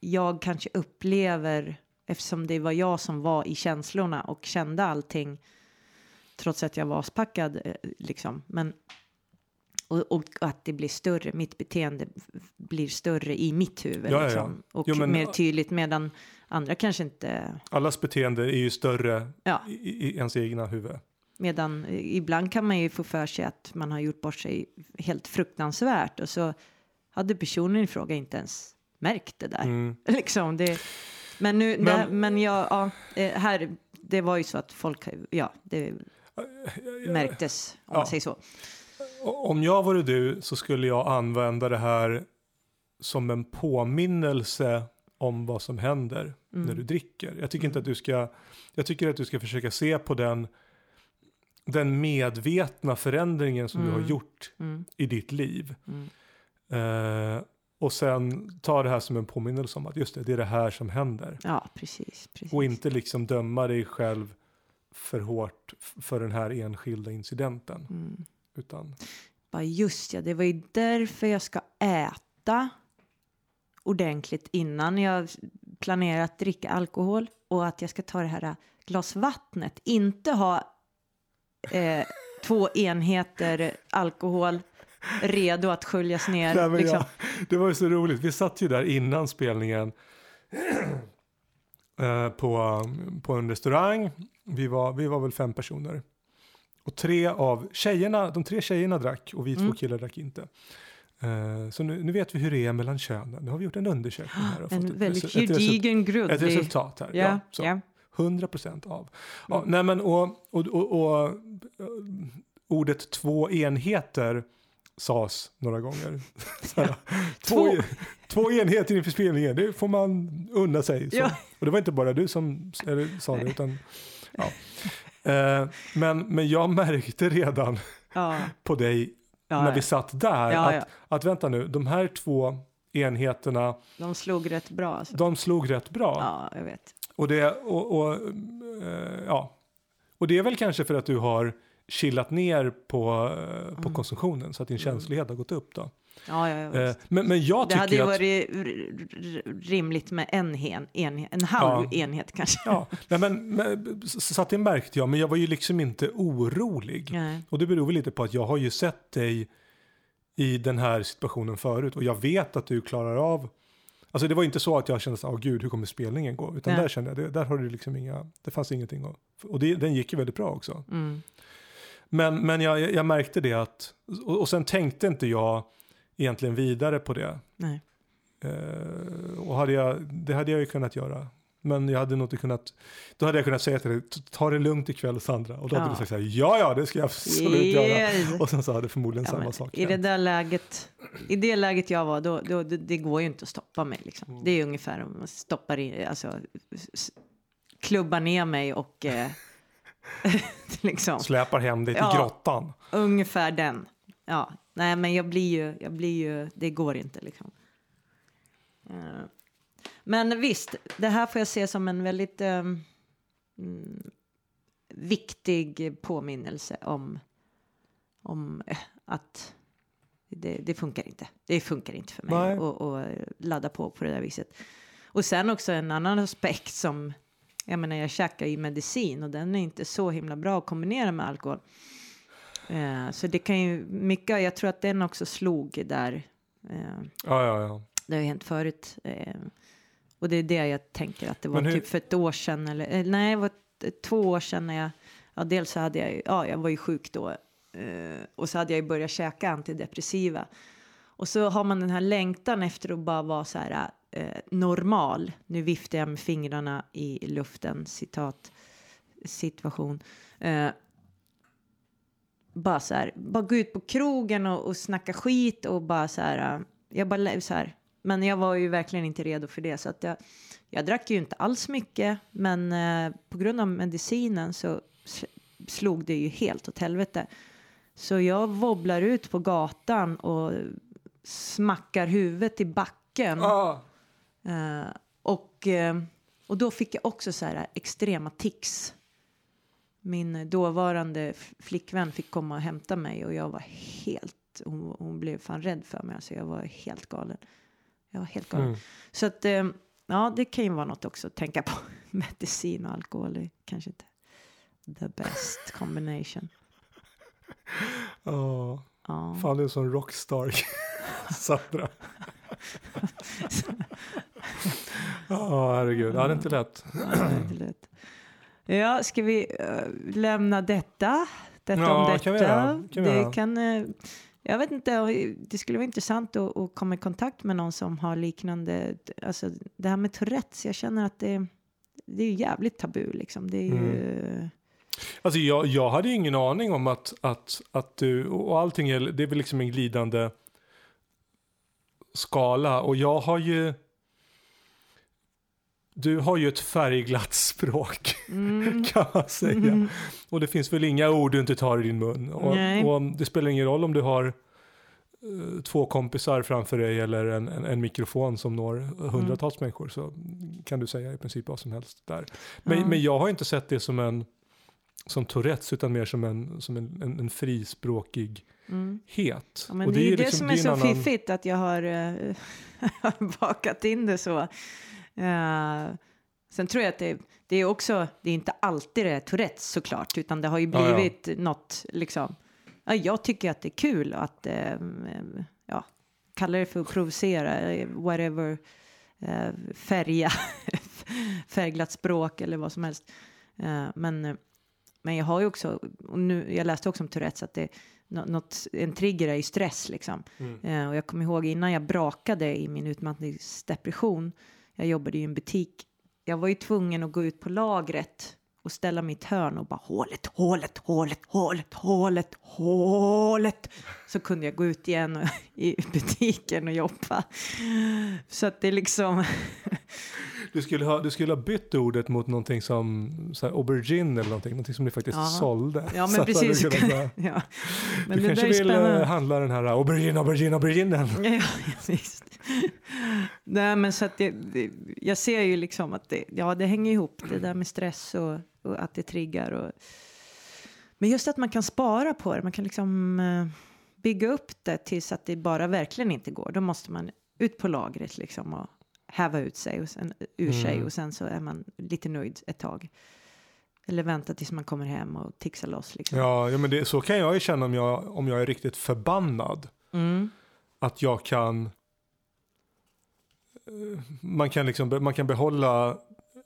[SPEAKER 1] jag kanske upplever, eftersom det var jag som var i känslorna och kände allting, trots att jag var aspackad, eh, liksom. Men, och, och att det blir större, mitt beteende blir större i mitt huvud.
[SPEAKER 2] Ja, ja, ja.
[SPEAKER 1] liksom. Och
[SPEAKER 2] Jo, men-
[SPEAKER 1] mer tydligt, medan andra kanske inte...
[SPEAKER 2] Allas beteende är ju större
[SPEAKER 1] Ja.
[SPEAKER 2] i, i ens egna huvud.
[SPEAKER 1] Medan eh, ibland kan man ju få för sig att man har gjort bort sig helt fruktansvärt och så hade personen i fråga inte ens märkt det där.
[SPEAKER 2] Mm. *laughs*
[SPEAKER 1] liksom, det, men nu,
[SPEAKER 2] Men-
[SPEAKER 1] det, här- men jag, ja, eh, här, det var ju så att folk, ja, det märktes om
[SPEAKER 2] Ja.
[SPEAKER 1] man säger så.
[SPEAKER 2] Om jag vore du så skulle jag använda det här som en påminnelse om vad som händer
[SPEAKER 1] Mm.
[SPEAKER 2] när du dricker. Jag tycker inte att du ska, jag tycker att du ska försöka se på den, den medvetna förändringen som du
[SPEAKER 1] Mm.
[SPEAKER 2] har gjort
[SPEAKER 1] Mm,
[SPEAKER 2] i ditt liv.
[SPEAKER 1] mm,
[SPEAKER 2] Eh, och sen ta det här som en påminnelse om att just det, det är det här som händer.
[SPEAKER 1] ja, precis. precis.
[SPEAKER 2] Och inte liksom döma dig själv för hårt för den här enskilda incidenten.
[SPEAKER 1] Mm.
[SPEAKER 2] Utan,
[SPEAKER 1] Bara just ja, det var ju därför jag ska äta ordentligt innan jag planerar att dricka alkohol och att jag ska ta det här glas vattnet, inte ha eh, *laughs* två enheter alkohol redo att sköljas ner.
[SPEAKER 2] Nej,
[SPEAKER 1] liksom.
[SPEAKER 2] ja, det var ju så roligt. Vi satt ju där innan spelningen *clears throat* eh, på, på en restaurang. Vi var, vi var väl fem personer. Och tre av tjejerna, de tre tjejerna drack och vi två
[SPEAKER 1] Mm.
[SPEAKER 2] killar drack inte. Eh, så nu, nu vet vi hur det är mellan könen. Nu har vi gjort en undersökning här. Och fått
[SPEAKER 1] En
[SPEAKER 2] ett,
[SPEAKER 1] väldigt
[SPEAKER 2] ett,
[SPEAKER 1] gedigen
[SPEAKER 2] ett
[SPEAKER 1] grundlig...
[SPEAKER 2] resultat här.
[SPEAKER 1] Ja,
[SPEAKER 2] så.
[SPEAKER 1] ja.
[SPEAKER 2] 100 procent av. Ja,
[SPEAKER 1] Mm.
[SPEAKER 2] nej men och, och, och, och, eh, ordet två enheter sades några gånger. *laughs* Två,
[SPEAKER 1] Två.
[SPEAKER 2] två enheter inför spelningen, det får man unna sig.
[SPEAKER 1] Ja.
[SPEAKER 2] Och det var inte bara du som eller, sa det, utan ja. Eh, men, men jag märkte redan
[SPEAKER 1] Ja,
[SPEAKER 2] på dig
[SPEAKER 1] ja,
[SPEAKER 2] när vi satt där att, att vänta nu, de här två enheterna,
[SPEAKER 1] de slog rätt bra. Alltså.
[SPEAKER 2] de slog rätt bra.
[SPEAKER 1] Ja, jag vet.
[SPEAKER 2] Och det, och, och, eh, ja. och det är väl kanske för att du har chillat ner på, eh, på
[SPEAKER 1] Mm.
[SPEAKER 2] konsumtionen så att din känslighet har gått upp då.
[SPEAKER 1] Ja, ja, jag
[SPEAKER 2] Eh, men, men jag
[SPEAKER 1] Det hade ju varit rimligt med en, hen, enhet, en halv
[SPEAKER 2] Ja.
[SPEAKER 1] enhet kanske.
[SPEAKER 2] Ja, *laughs* nej, men, men, så att det märkte jag, men jag var ju liksom inte orolig.
[SPEAKER 1] Nej.
[SPEAKER 2] Och det beror väl lite på att jag har ju sett dig i den här situationen förut och jag vet att du klarar av Alltså det var inte så att jag kände så åh gud, hur kommer spelningen gå? Utan
[SPEAKER 1] Nej.
[SPEAKER 2] där kände jag, det, där har du liksom inga, det fanns ingenting att, och det, den gick ju väldigt bra också.
[SPEAKER 1] Mm.
[SPEAKER 2] Men, men jag, jag märkte det att, och, och sen tänkte inte jag egentligen vidare på det.
[SPEAKER 1] Nej.
[SPEAKER 2] Eh, och hade jag, det hade jag ju kunnat göra. Men jag hade nog inte kunnat, då hade jag kunnat säga till dig, "Ta- det lugnt ikväll Sandra. Och då hade
[SPEAKER 1] Ja.
[SPEAKER 2] du sagt så här, ja ja det ska jag absolut göra.
[SPEAKER 1] Yes.
[SPEAKER 2] Och sen så hade förmodligen
[SPEAKER 1] Ja,
[SPEAKER 2] samma
[SPEAKER 1] men
[SPEAKER 2] sak
[SPEAKER 1] I det där läget, i det läget jag var, då, då, det, det går ju inte att stoppa mig. Liksom.
[SPEAKER 2] Mm.
[SPEAKER 1] Det är ungefär om man stoppar in, alltså, klubbar ner mig och eh, *laughs* liksom,
[SPEAKER 2] Släpar hem dig till
[SPEAKER 1] Ja.
[SPEAKER 2] grottan.
[SPEAKER 1] ungefär den. Ja, nej men jag blir ju, jag blir ju, det går inte liksom. Eh, Men visst, det här får jag se som en väldigt mm, viktig påminnelse om, om eh, att det, det funkar inte. Det funkar inte för mig att att ladda på på det där viset. Och sen också en annan aspekt som, jag menar jag käkar ju medicin och den är inte så himla bra att kombinera med alkohol. Eh, så det kan ju mycket, jag tror att den också slog där. Eh,
[SPEAKER 2] Ja, ja, ja.
[SPEAKER 1] det har ju hänt förut. Eh, och det är det jag tänker att det var
[SPEAKER 2] hur-
[SPEAKER 1] typ för ett år sedan eller eh, nej, det var två år sedan när jag, ja dels så hade jag ju, ja jag var ju sjuk då eh, och så hade jag ju börjat käka antidepressiva. Och så har man den här längtan efter att bara vara så här eh, normal. Nu viftar jag med fingrarna i luften, citat, situation. Bara så här, bara gå ut på krogen och, och snacka skit och bara så här, eh, jag bara så här, men jag var ju verkligen inte redo för det så att jag, jag drack ju inte alls mycket, men eh, på grund av medicinen så slog det ju helt åt helvete. Så jag wobblar ut på gatan och smackar huvudet i backen.
[SPEAKER 2] Ah.
[SPEAKER 1] Eh, och, eh, och då fick jag också så här extrema tics. Min dåvarande flickvän fick komma och hämta mig och jag var helt, hon, hon blev fan rädd för mig. Alltså jag var helt galen. Jag var helt galen.
[SPEAKER 2] Mm.
[SPEAKER 1] Så att, eh, ja, det kan ju vara något också att tänka på. *laughs* Medicin och alkohol är kanske inte the best combination. *laughs*
[SPEAKER 2] Ja,
[SPEAKER 1] Ja.
[SPEAKER 2] fan du är som rockstar, *laughs* Sandra. Ja, herregud. Ja, det är inte lätt.
[SPEAKER 1] Ja, det är inte lätt. Ja, ska vi eh, lämna detta? Detta
[SPEAKER 2] Ja,
[SPEAKER 1] om detta.
[SPEAKER 2] kan vi göra. Kan vi
[SPEAKER 1] det kan, eh, jag vet inte, det skulle vara intressant att, att komma i kontakt med någon som har liknande, alltså det här med Tourettes, jag känner att det, det är jävligt tabu liksom. Det är ju,
[SPEAKER 2] Mm. Alltså jag, jag hade ju ingen aning om att, att, att du, och allting är, det är väl liksom en glidande skala. Och jag har ju, du har ju ett färgglatt språk
[SPEAKER 1] mm,
[SPEAKER 2] kan man säga.
[SPEAKER 1] mm,
[SPEAKER 2] Och det finns väl inga ord du inte tar i din mun. Och, och det spelar ingen roll om du har eh, två kompisar framför dig eller en, en, en mikrofon som når hundratals
[SPEAKER 1] Mm.
[SPEAKER 2] människor så kan du säga i princip vad som helst där. Men, men jag har inte sett det som en som Tourettes utan mer som en, som en, en, en frispråkig
[SPEAKER 1] mm.
[SPEAKER 2] het.
[SPEAKER 1] Ja, men
[SPEAKER 2] Och
[SPEAKER 1] det är ju det
[SPEAKER 2] liksom-
[SPEAKER 1] som är så
[SPEAKER 2] annan-
[SPEAKER 1] fiffigt att jag har eh, *laughs* bakat in det så. Eh, sen tror jag att det, det är också, det är inte alltid det är Tourettes såklart, utan det har ju
[SPEAKER 2] Ja, ja.
[SPEAKER 1] blivit något liksom. Ja, jag tycker att det är kul att, eh, ja, kalla det för att provocera, eh, whatever, eh, färga, *laughs* färgglatt språk eller vad som helst. Eh, men, men jag har ju också, och nu, jag läste också om Tourettes att det nå- något, en trigger är ju stress liksom.
[SPEAKER 2] Mm.
[SPEAKER 1] Eh, och jag kommer ihåg innan jag brakade i min utmattningsdepression, jag jobbade i en butik, jag var ju tvungen att gå ut på lagret och ställa mitt hörn och bara hålet, hålet, hålet, hålet, hålet, hålet. Så kunde jag gå ut igen och, *laughs* i butiken och jobba. Så att det är liksom,
[SPEAKER 2] Du, skulle ha, du skulle ha bytt ordet mot någonting som så här, aubergine eller någonting, någonting som ni faktiskt
[SPEAKER 1] Ja.
[SPEAKER 2] sålde.
[SPEAKER 1] ja
[SPEAKER 2] Så
[SPEAKER 1] men
[SPEAKER 2] du hade
[SPEAKER 1] precis.
[SPEAKER 2] kunnat säga, *laughs*
[SPEAKER 1] ja. Men
[SPEAKER 2] du kanske vill eh,
[SPEAKER 1] spännande.
[SPEAKER 2] handla den här aubergine, aubergine, auberginen. *laughs*
[SPEAKER 1] Ja, visst. Nej, men så att det, det, jag ser ju liksom att det, ja, det hänger ihop, det där med stress och, och att det triggar. Och, men just att man kan spara på det, man kan liksom eh, bygga upp det tills att det bara verkligen inte går. Då måste man ut på lagret liksom och häva ut sig och sen, ur sig
[SPEAKER 2] Mm.
[SPEAKER 1] och sen så är man lite nöjd ett tag. Eller vänta tills man kommer hem och tixar loss liksom.
[SPEAKER 2] Ja, ja men det, så kan jag ju känna om jag, om jag är riktigt förbannad.
[SPEAKER 1] Mm.
[SPEAKER 2] Att jag kan, man kan, liksom, man kan behålla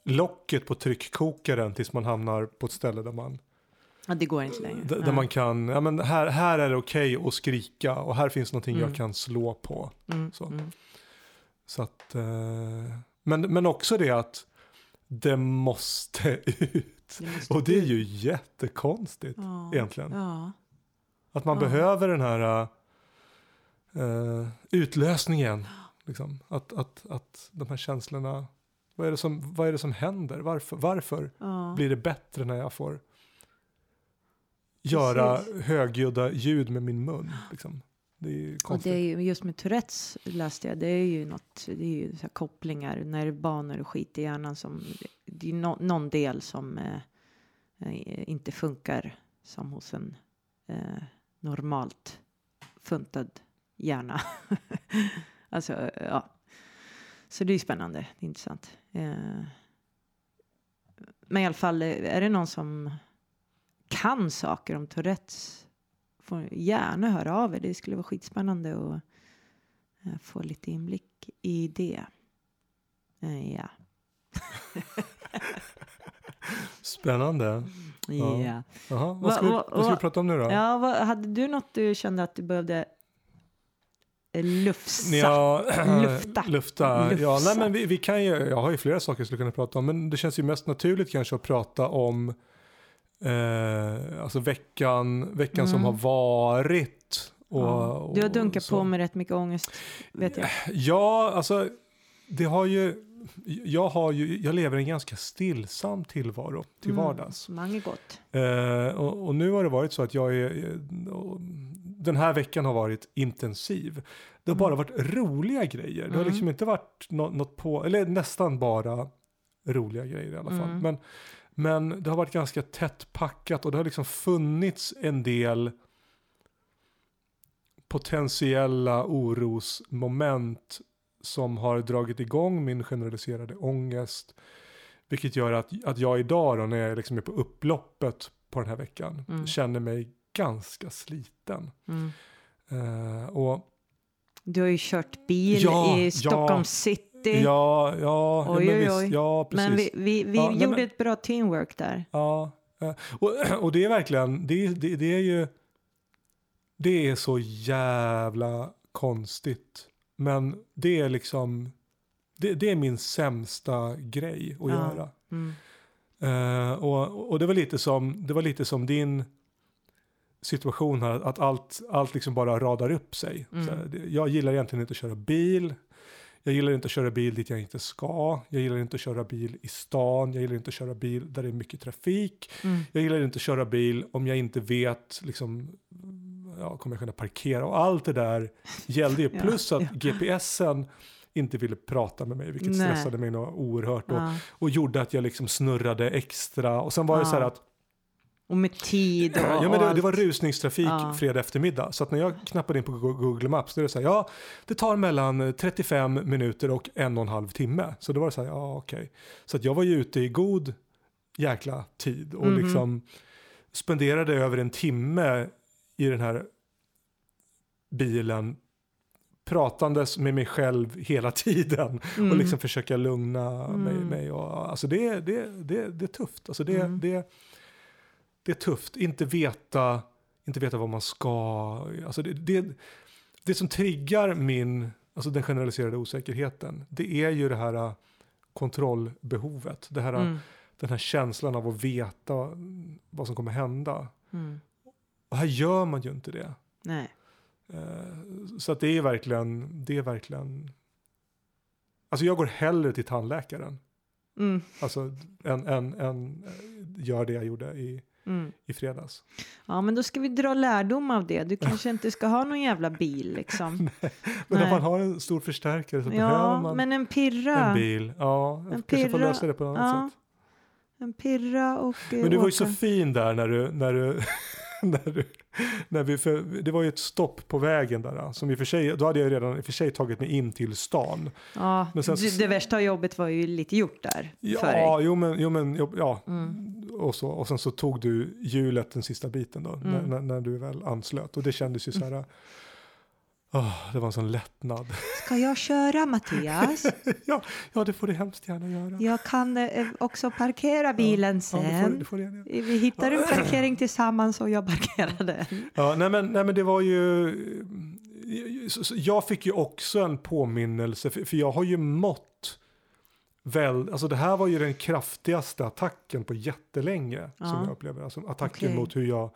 [SPEAKER 2] locket på tryckkokaren tills man hamnar på ett ställe där man,
[SPEAKER 1] Ja, det går inte längre.
[SPEAKER 2] där
[SPEAKER 1] Nej.
[SPEAKER 2] man kan, ja men här, här är det okej att skrika och här finns någonting
[SPEAKER 1] Mm.
[SPEAKER 2] jag kan slå på.
[SPEAKER 1] Mm,
[SPEAKER 2] så.
[SPEAKER 1] mm.
[SPEAKER 2] Så att, eh, men, men också det att det måste *laughs* ut.
[SPEAKER 1] Det måste
[SPEAKER 2] Och det är ju jättekonstigt
[SPEAKER 1] Ja.
[SPEAKER 2] egentligen.
[SPEAKER 1] Ja.
[SPEAKER 2] Att man
[SPEAKER 1] Ja.
[SPEAKER 2] behöver den här uh, utlösningen. Liksom. Att, att, att de här känslorna, vad är det som, vad är det som händer? Varför, varför
[SPEAKER 1] Ja.
[SPEAKER 2] blir det bättre när jag får göra högljudda ljud med min mun? Liksom. Det är ju
[SPEAKER 1] Och det är ju, just med Tourettes läste jag, det är ju något, det är ju så kopplingar, nervbanor och skit i hjärnan som, det är nå- någon del som eh, inte funkar som hos en eh, normalt funtad hjärna. *laughs* alltså, ja. Så det är ju spännande, det är intressant. Eh, men i alla fall, eh, är det någon som kan saker om Tourettes får gärna höra av er. Det skulle vara skitspännande att eh, få lite inblick i det. Ja. *laughs*
[SPEAKER 2] Spännande. Ja.
[SPEAKER 1] ja.
[SPEAKER 2] Jaha, vad,
[SPEAKER 1] Va-
[SPEAKER 2] ska vi,
[SPEAKER 1] va-
[SPEAKER 2] vad ska vi prata om nu då?
[SPEAKER 1] ja vad, hade du något du kände att du behövde eh, lufsa?
[SPEAKER 2] Ja, *clears throat*
[SPEAKER 1] Lufta.
[SPEAKER 2] lufta. Ja,
[SPEAKER 1] Lufsa.
[SPEAKER 2] nej, men vi, vi kan ju, jag har ju flera saker jag skulle kunna prata om, men det känns ju mest naturligt kanske att prata om eh, alltså veckan, veckan som
[SPEAKER 1] Mm.
[SPEAKER 2] har varit. Och,
[SPEAKER 1] Ja. Du har dunkat på med rätt mycket ångest, vet jag.
[SPEAKER 2] Ja, alltså det har ju, jag, har ju, jag lever en ganska stillsam tillvaro till
[SPEAKER 1] Mm,
[SPEAKER 2] vardags.
[SPEAKER 1] Mange gott.
[SPEAKER 2] Eh, och, och nu har det varit så att jag är, eh, den här veckan har varit intensiv. Det har
[SPEAKER 1] Mm.
[SPEAKER 2] bara varit roliga grejer. Det har
[SPEAKER 1] Mm.
[SPEAKER 2] liksom inte varit nå- något på, eller nästan bara roliga grejer i alla fall.
[SPEAKER 1] Mm.
[SPEAKER 2] Men, men det har varit ganska tätt packat och det har liksom funnits en del potentiella orosmoment som har dragit igång min generaliserade ångest. Vilket gör att, att jag idag då, när jag liksom är på upploppet på den här veckan
[SPEAKER 1] Mm.
[SPEAKER 2] känner mig ganska sliten.
[SPEAKER 1] Mm.
[SPEAKER 2] Eh, och
[SPEAKER 1] Du har ju kört bil
[SPEAKER 2] Ja,
[SPEAKER 1] i
[SPEAKER 2] ja.
[SPEAKER 1] Stockholm city.
[SPEAKER 2] ja, ja,
[SPEAKER 1] Oj,
[SPEAKER 2] men
[SPEAKER 1] oj,
[SPEAKER 2] visst,
[SPEAKER 1] oj.
[SPEAKER 2] ja, precis.
[SPEAKER 1] men vi, vi, vi
[SPEAKER 2] Ja,
[SPEAKER 1] gjorde
[SPEAKER 2] men-
[SPEAKER 1] ett bra teamwork där.
[SPEAKER 2] Ja, eh, och, *clears throat* och det är verkligen, det, det, det är ju, det är så jävla konstigt. Men det är liksom, det, det är min sämsta grej att
[SPEAKER 1] Ja.
[SPEAKER 2] göra.
[SPEAKER 1] Mm.
[SPEAKER 2] Eh, och, och det var lite som, det var lite som din situation här, att allt, allt liksom bara radar upp sig.
[SPEAKER 1] Mm.
[SPEAKER 2] Här, jag gillar egentligen inte att köra bil. Jag gillar inte att köra bil dit jag inte ska. Jag gillar inte att köra bil i stan. Jag gillar inte att köra bil där det är mycket trafik.
[SPEAKER 1] Mm.
[SPEAKER 2] Jag gillar inte att köra bil om jag inte vet, liksom, ja, kommer jag kunna parkera? Och allt det där gällde ju. *laughs*
[SPEAKER 1] Ja,
[SPEAKER 2] Plus att
[SPEAKER 1] ja.
[SPEAKER 2] GPSen inte ville prata med mig, vilket
[SPEAKER 1] Nej.
[SPEAKER 2] stressade mig något oerhört. Och,
[SPEAKER 1] Ja.
[SPEAKER 2] och gjorde att jag liksom snurrade extra. Och sen var det så här att
[SPEAKER 1] Och med tid och,
[SPEAKER 2] ja, men det, det var rusningstrafik
[SPEAKER 1] Ja.
[SPEAKER 2] fredag eftermiddag. Så att när jag knappade in på Go- Google Maps, då är det så här, ja, det tar mellan 35 minuter och en och en halv timme. Så då var det så här, ja okej. Så att jag var ju ute i god jäkla tid och
[SPEAKER 1] Mhm.
[SPEAKER 2] liksom spenderade över en timme i den här bilen pratandes med mig själv hela *laughs* tiden och
[SPEAKER 1] Mm.
[SPEAKER 2] liksom försöka lugna mig.
[SPEAKER 1] Mm.
[SPEAKER 2] mig och, alltså det, det, det, det är tufft. Alltså det,
[SPEAKER 1] Mm.
[SPEAKER 2] det, det är tufft. Inte veta, inte veta vad man ska. Alltså det, det, det som triggar min, alltså den generaliserade osäkerheten, det är ju det här äh, kontrollbehovet. Det här, äh,
[SPEAKER 1] Mm.
[SPEAKER 2] Den här känslan av att veta vad som kommer hända.
[SPEAKER 1] Mm.
[SPEAKER 2] Och här gör man ju inte det.
[SPEAKER 1] Nej.
[SPEAKER 2] Eh, Så att det är verkligen, det är verkligen, alltså jag går hellre till tandläkaren.
[SPEAKER 1] Mm.
[SPEAKER 2] Alltså än, än eh, gör det jag gjorde i,
[SPEAKER 1] Mm.
[SPEAKER 2] i fredags.
[SPEAKER 1] Ja, men då ska vi dra lärdom av det. Du kanske inte ska ha någon jävla bil liksom. *laughs*
[SPEAKER 2] Men
[SPEAKER 1] Nej.
[SPEAKER 2] om man har en stor förstärkare så behöver
[SPEAKER 1] Ja,
[SPEAKER 2] man
[SPEAKER 1] men en pirra.
[SPEAKER 2] en bil. Ja,
[SPEAKER 1] En
[SPEAKER 2] kanske får lösa det på något
[SPEAKER 1] Ja.
[SPEAKER 2] sätt.
[SPEAKER 1] En pirra och eh,
[SPEAKER 2] Men du var ju så
[SPEAKER 1] åka.
[SPEAKER 2] fin där när du, när du, *laughs* när du, när vi, för, det var ju ett stopp på vägen där. Som i och för sig, då hade jag redan i och för sig tagit mig in till stan.
[SPEAKER 1] Ja,
[SPEAKER 2] Men sen-
[SPEAKER 1] det, det värsta jobbet var ju lite gjort där.
[SPEAKER 2] Ja, jo men, jo, men ja.
[SPEAKER 1] Mm.
[SPEAKER 2] Och, så, och sen så tog du hjulet den sista biten då, när,
[SPEAKER 1] Mm.
[SPEAKER 2] när, när du väl anslöt. Och det kändes ju så här, åh, det var en sån lättnad.
[SPEAKER 1] Ska jag köra Mattias? *laughs*
[SPEAKER 2] ja, ja, det får du hemskt gärna göra.
[SPEAKER 1] Jag kan eh, också parkera bilen
[SPEAKER 2] Ja, det får,
[SPEAKER 1] sen.
[SPEAKER 2] det får du gärna göra.
[SPEAKER 1] Vi hittar en parkering tillsammans och jag parkerar den.
[SPEAKER 2] Ja, nej, men, nej men det var ju, så jag fick ju också en påminnelse, för, jag har ju mått väl, alltså det här var ju den kraftigaste attacken på jättelänge
[SPEAKER 1] Ja.
[SPEAKER 2] som jag upplever. Alltså attacken
[SPEAKER 1] Okej.
[SPEAKER 2] mot hur jag,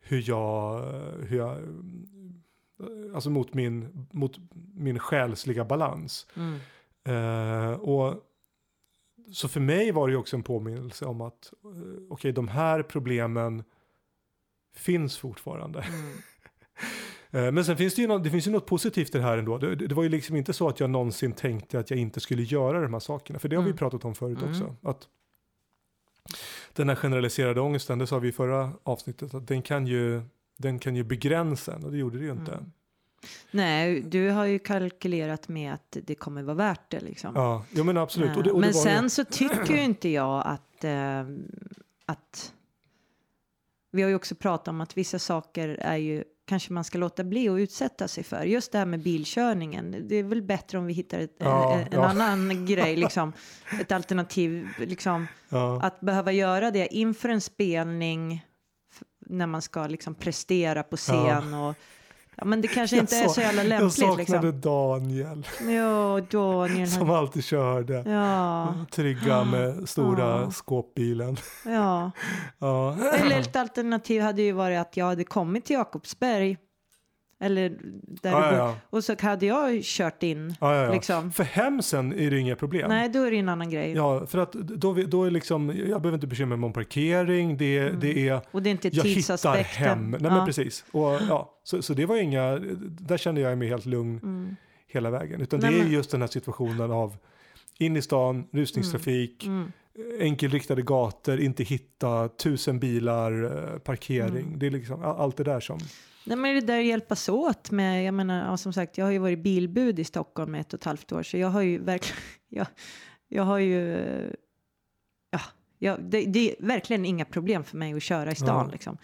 [SPEAKER 2] hur jag, hur jag, alltså mot min, mot min själsliga balans.
[SPEAKER 1] Mm.
[SPEAKER 2] Eh, och så för mig var det ju också en påminnelse om att eh, okej, de här problemen finns fortfarande.
[SPEAKER 1] Mm. *laughs*
[SPEAKER 2] Eh, Men sen finns det ju något, det finns ju något positivt i det här ändå. Det, det var ju liksom inte så att jag någonsin tänkte att jag inte skulle göra de här sakerna. För det har vi
[SPEAKER 1] Mm.
[SPEAKER 2] pratat om förut
[SPEAKER 1] Mm.
[SPEAKER 2] också. Att den här generaliserade ångesten, det sa vi i förra avsnittet, att den kan ju, den kan ju begränsa en och det gjorde det ju inte.
[SPEAKER 1] Mm. Nej, du har ju kalkylerat med att det kommer vara värt det liksom.
[SPEAKER 2] Ja, jo men absolut.
[SPEAKER 1] Eh,
[SPEAKER 2] Och det, och
[SPEAKER 1] Men
[SPEAKER 2] det var
[SPEAKER 1] sen
[SPEAKER 2] ju,
[SPEAKER 1] så tycker ju inte jag att, eh, att... Vi har ju också pratat om att vissa saker är ju kanske man ska låta bli och utsätta sig för. Just det här med bilkörningen. Det är väl bättre om vi hittar ett,
[SPEAKER 2] Ja,
[SPEAKER 1] en, en
[SPEAKER 2] ja.
[SPEAKER 1] annan *laughs* grej, liksom. Ett alternativ, liksom.
[SPEAKER 2] ja,
[SPEAKER 1] Att behöva göra det inför en spelning när man ska liksom prestera på scen och ja, men det kanske inte är
[SPEAKER 2] Jag
[SPEAKER 1] så jävla
[SPEAKER 2] jag
[SPEAKER 1] lämpligt
[SPEAKER 2] saknade
[SPEAKER 1] liksom.
[SPEAKER 2] Daniel
[SPEAKER 1] Ja, Daniel.
[SPEAKER 2] som alltid körde.
[SPEAKER 1] ja,
[SPEAKER 2] Trygga med stora
[SPEAKER 1] Ja.
[SPEAKER 2] skåpbilen.
[SPEAKER 1] ja. *laughs*
[SPEAKER 2] Ja.
[SPEAKER 1] Eller ett alternativ hade ju varit att jag hade kommit till Jakobsberg. Eller där
[SPEAKER 2] Ja,
[SPEAKER 1] du bor. Och så hade jag kört in.
[SPEAKER 2] Ja.
[SPEAKER 1] Liksom.
[SPEAKER 2] För hemsen är det inga problem.
[SPEAKER 1] Nej, då är det en annan grej.
[SPEAKER 2] Ja, för att då, då är liksom, jag behöver inte bekymra mig om parkering, det,
[SPEAKER 1] Mm.
[SPEAKER 2] det är,
[SPEAKER 1] Och det är inte
[SPEAKER 2] jag hittar hem. Nej men precis. Och, ja, så, så det var inga, där kände jag mig helt lugn
[SPEAKER 1] Mm.
[SPEAKER 2] hela vägen. Utan
[SPEAKER 1] Nej,
[SPEAKER 2] det är
[SPEAKER 1] men-
[SPEAKER 2] just den här situationen av in i stan, rusningstrafik,
[SPEAKER 1] Mm.
[SPEAKER 2] enkelriktade gator, inte hitta tusen bilar, eh, parkering.
[SPEAKER 1] Mm.
[SPEAKER 2] Det är liksom allt det där som...
[SPEAKER 1] Nej, men det där att hjälpas åt med, jag menar, ja, som sagt, jag har ju varit bilbud i Stockholm i ett och ett halvt år, så jag har ju verkligen, *laughs* jag, jag har ju, ja, jag, det, det är verkligen inga problem för mig att köra i stan
[SPEAKER 2] Ja.
[SPEAKER 1] liksom.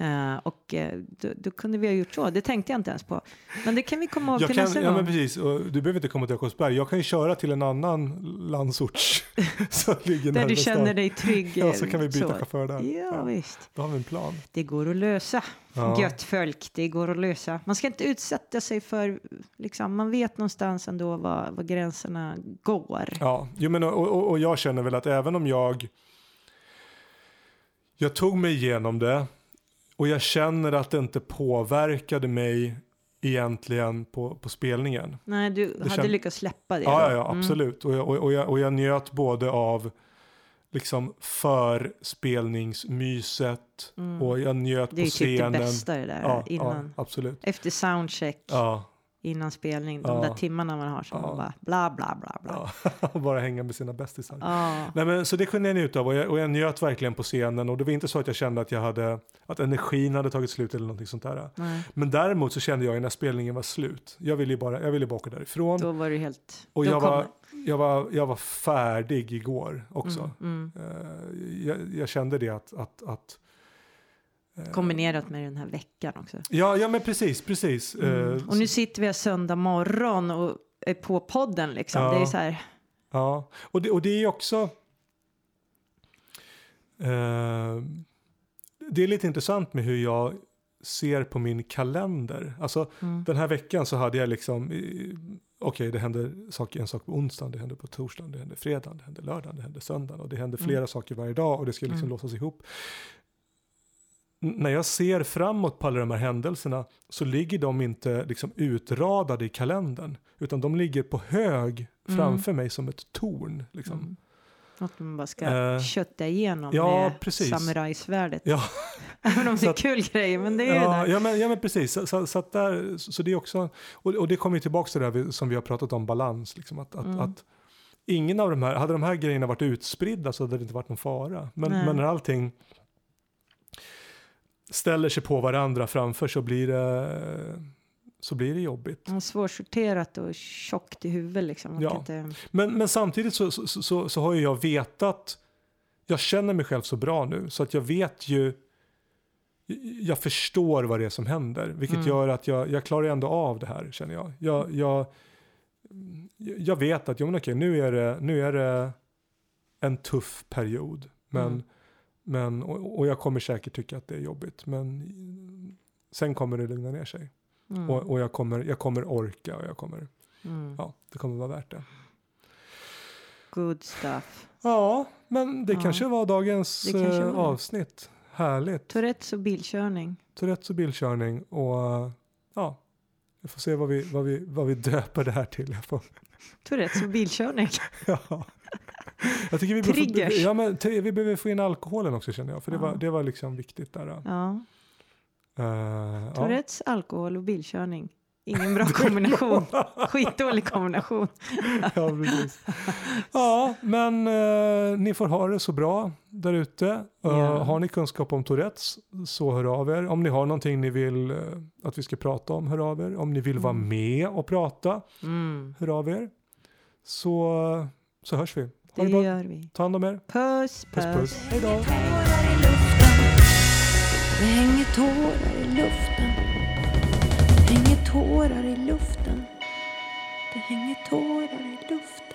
[SPEAKER 1] Eh, och eh, då, då kunde vi ha gjort så, det tänkte jag inte ens på. Men det kan vi komma ihåg till nästa
[SPEAKER 2] ja, men
[SPEAKER 1] gång.
[SPEAKER 2] precis, och du behöver inte komma till Jakobsberg. Jag kan ju köra till en annan landsort *laughs* som ligger
[SPEAKER 1] Där du känner
[SPEAKER 2] stan.
[SPEAKER 1] dig trygg.
[SPEAKER 2] Ja, så kan vi byta
[SPEAKER 1] så.
[SPEAKER 2] chaufför där.
[SPEAKER 1] Ja, visst.
[SPEAKER 2] Då har vi en plan.
[SPEAKER 1] Det går att lösa.
[SPEAKER 2] Ja.
[SPEAKER 1] Gött folk, det går att lösa. Man ska inte utsätta sig för, liksom, man vet någonstans ändå var, var gränserna går.
[SPEAKER 2] Ja, jo, men, och, och, och jag känner väl att även om jag jag tog mig igenom det och jag känner att det inte påverkade mig egentligen på, på spelningen.
[SPEAKER 1] Nej, du hade
[SPEAKER 2] känd-
[SPEAKER 1] lyckats släppa det.
[SPEAKER 2] Ja, ja,
[SPEAKER 1] Mm.
[SPEAKER 2] absolut. Och, jag, och, jag, och jag njöt både av liksom förspelningsmyset och jag njöt
[SPEAKER 1] Mm. Det är
[SPEAKER 2] på
[SPEAKER 1] ju typ det
[SPEAKER 2] scenen.
[SPEAKER 1] bästa det där
[SPEAKER 2] ja,
[SPEAKER 1] innan.
[SPEAKER 2] ja, absolut.
[SPEAKER 1] Efter soundcheck,
[SPEAKER 2] Ja,
[SPEAKER 1] innan spelning, de
[SPEAKER 2] Ja.
[SPEAKER 1] där timmarna man har som
[SPEAKER 2] Ja.
[SPEAKER 1] man bara bla bla bla bla.
[SPEAKER 2] ja. och *laughs* bara hänga med sina bästisar.
[SPEAKER 1] Ja.
[SPEAKER 2] Nej, men, så det kunde jag njuta av och jag, och jag njöt verkligen på scenen och det var inte så att jag kände att jag hade att energin hade tagit slut eller någonting sånt där.
[SPEAKER 1] Nej,
[SPEAKER 2] Men däremot så kände jag när spelningen var slut. Jag ville ju bara, jag ville bara åka därifrån
[SPEAKER 1] då var du helt...
[SPEAKER 2] och
[SPEAKER 1] då
[SPEAKER 2] jag var, jag, var, jag var färdig igår också.
[SPEAKER 1] Mm,
[SPEAKER 2] Eh, jag, jag kände det att, att, att
[SPEAKER 1] mm. Kombinerat med den här veckan också.
[SPEAKER 2] ja, ja men precis, precis.
[SPEAKER 1] Mm.
[SPEAKER 2] Eh,
[SPEAKER 1] Och nu sitter vi här söndag morgon och är på podden liksom.
[SPEAKER 2] Ja.
[SPEAKER 1] Det är så här,
[SPEAKER 2] Ja, och det, och det är också... Eh, det är lite intressant med hur jag ser på min kalender. Alltså
[SPEAKER 1] Mm.
[SPEAKER 2] den här veckan så hade jag liksom... eh, Okej, det hände sak, en sak på onsdagen, det hände på torsdagen, det hände fredagen, det hände lördagen, det hände söndagen och det hände
[SPEAKER 1] Mm.
[SPEAKER 2] flera saker varje dag och det ska liksom
[SPEAKER 1] Mm.
[SPEAKER 2] låsas ihop. När jag ser framåt på alla de här händelserna så ligger de inte liksom utradade i kalendern utan de ligger på hög
[SPEAKER 1] Mm.
[SPEAKER 2] framför mig som ett torn. Liksom.
[SPEAKER 1] Mm. Något man bara ska
[SPEAKER 2] Eh,
[SPEAKER 1] kötta igenom
[SPEAKER 2] ja,
[SPEAKER 1] med
[SPEAKER 2] precis.
[SPEAKER 1] samurajsvärdet.
[SPEAKER 2] Ja, *laughs*
[SPEAKER 1] Även om det
[SPEAKER 2] Så
[SPEAKER 1] är
[SPEAKER 2] att-
[SPEAKER 1] kul grejer, men det är ju
[SPEAKER 2] ja,
[SPEAKER 1] där.
[SPEAKER 2] ja, men, ja men precis. Så, så, så, där, så det är också, och, och det kommer ju tillbaka till det här som vi har pratat om, balans. Liksom, att, att,
[SPEAKER 1] Mm.
[SPEAKER 2] att ingen av de här, hade de här grejerna varit utspridda så hade det inte varit någon fara. Men,
[SPEAKER 1] Nej.
[SPEAKER 2] men när allting ställer sig på varandra framför så blir det, så blir det jobbigt.
[SPEAKER 1] Mm, Svårsorterat och tjockt i huvudet liksom. Man
[SPEAKER 2] Ja.
[SPEAKER 1] inte...
[SPEAKER 2] Men, men samtidigt så, så, så, så har ju jag vetat, jag känner mig själv så bra nu så att jag vet ju, jag förstår vad det är som händer. Vilket
[SPEAKER 1] Mm.
[SPEAKER 2] gör att jag, jag klarar ändå av det här känner jag. Jag, jag, jag vet att ja, men okej, nu, är det, nu är det en tuff period. Men,
[SPEAKER 1] Mm.
[SPEAKER 2] Men, och, och jag kommer säkert tycka att det är jobbigt. Men sen kommer det lugna ner sig.
[SPEAKER 1] Mm.
[SPEAKER 2] Och, och jag, kommer, jag kommer orka och jag kommer,
[SPEAKER 1] Mm.
[SPEAKER 2] ja, det kommer vara värt det.
[SPEAKER 1] Good stuff.
[SPEAKER 2] Ja, men det
[SPEAKER 1] Ja.
[SPEAKER 2] kanske var dagens
[SPEAKER 1] Det kanske
[SPEAKER 2] eh,
[SPEAKER 1] var det.
[SPEAKER 2] avsnitt. Härligt.
[SPEAKER 1] Tourettes och bilkörning.
[SPEAKER 2] Tourettes och bilkörning och eh, ja, vi får se vad vi, vad vi, vad vi döper det här till. Jag, får,
[SPEAKER 1] Tourettes och bilkörning. *laughs*
[SPEAKER 2] ja. Jag tycker vi, behöver ja, men, vi behöver få in alkoholen också känner jag, för det,
[SPEAKER 1] Ja.
[SPEAKER 2] var, det var liksom viktigt där. Uh,
[SPEAKER 1] Ja.
[SPEAKER 2] ja.
[SPEAKER 1] Tourettes, alkohol och bilkörning. Ingen *laughs* bra kombination. Skitdålig kombination.
[SPEAKER 2] ja, precis. ja, men eh, ni får ha det så bra där ute.
[SPEAKER 1] Ja.
[SPEAKER 2] Har ni kunskap om Tourettes så hör av er. Om ni har någonting ni vill eh, att vi ska prata om, hör av er. Om ni vill vara
[SPEAKER 1] Mm.
[SPEAKER 2] med och prata,
[SPEAKER 1] Mm.
[SPEAKER 2] hör av er. Så, så hörs vi. Det bra.
[SPEAKER 1] gör vi.
[SPEAKER 2] Ta hand om er.
[SPEAKER 1] Puss,
[SPEAKER 2] Puss puss. Hej då.
[SPEAKER 3] Tårar i luften. Det hänger tårar i luften. Det hänger tårar i luften. Det hänger tårar i luften.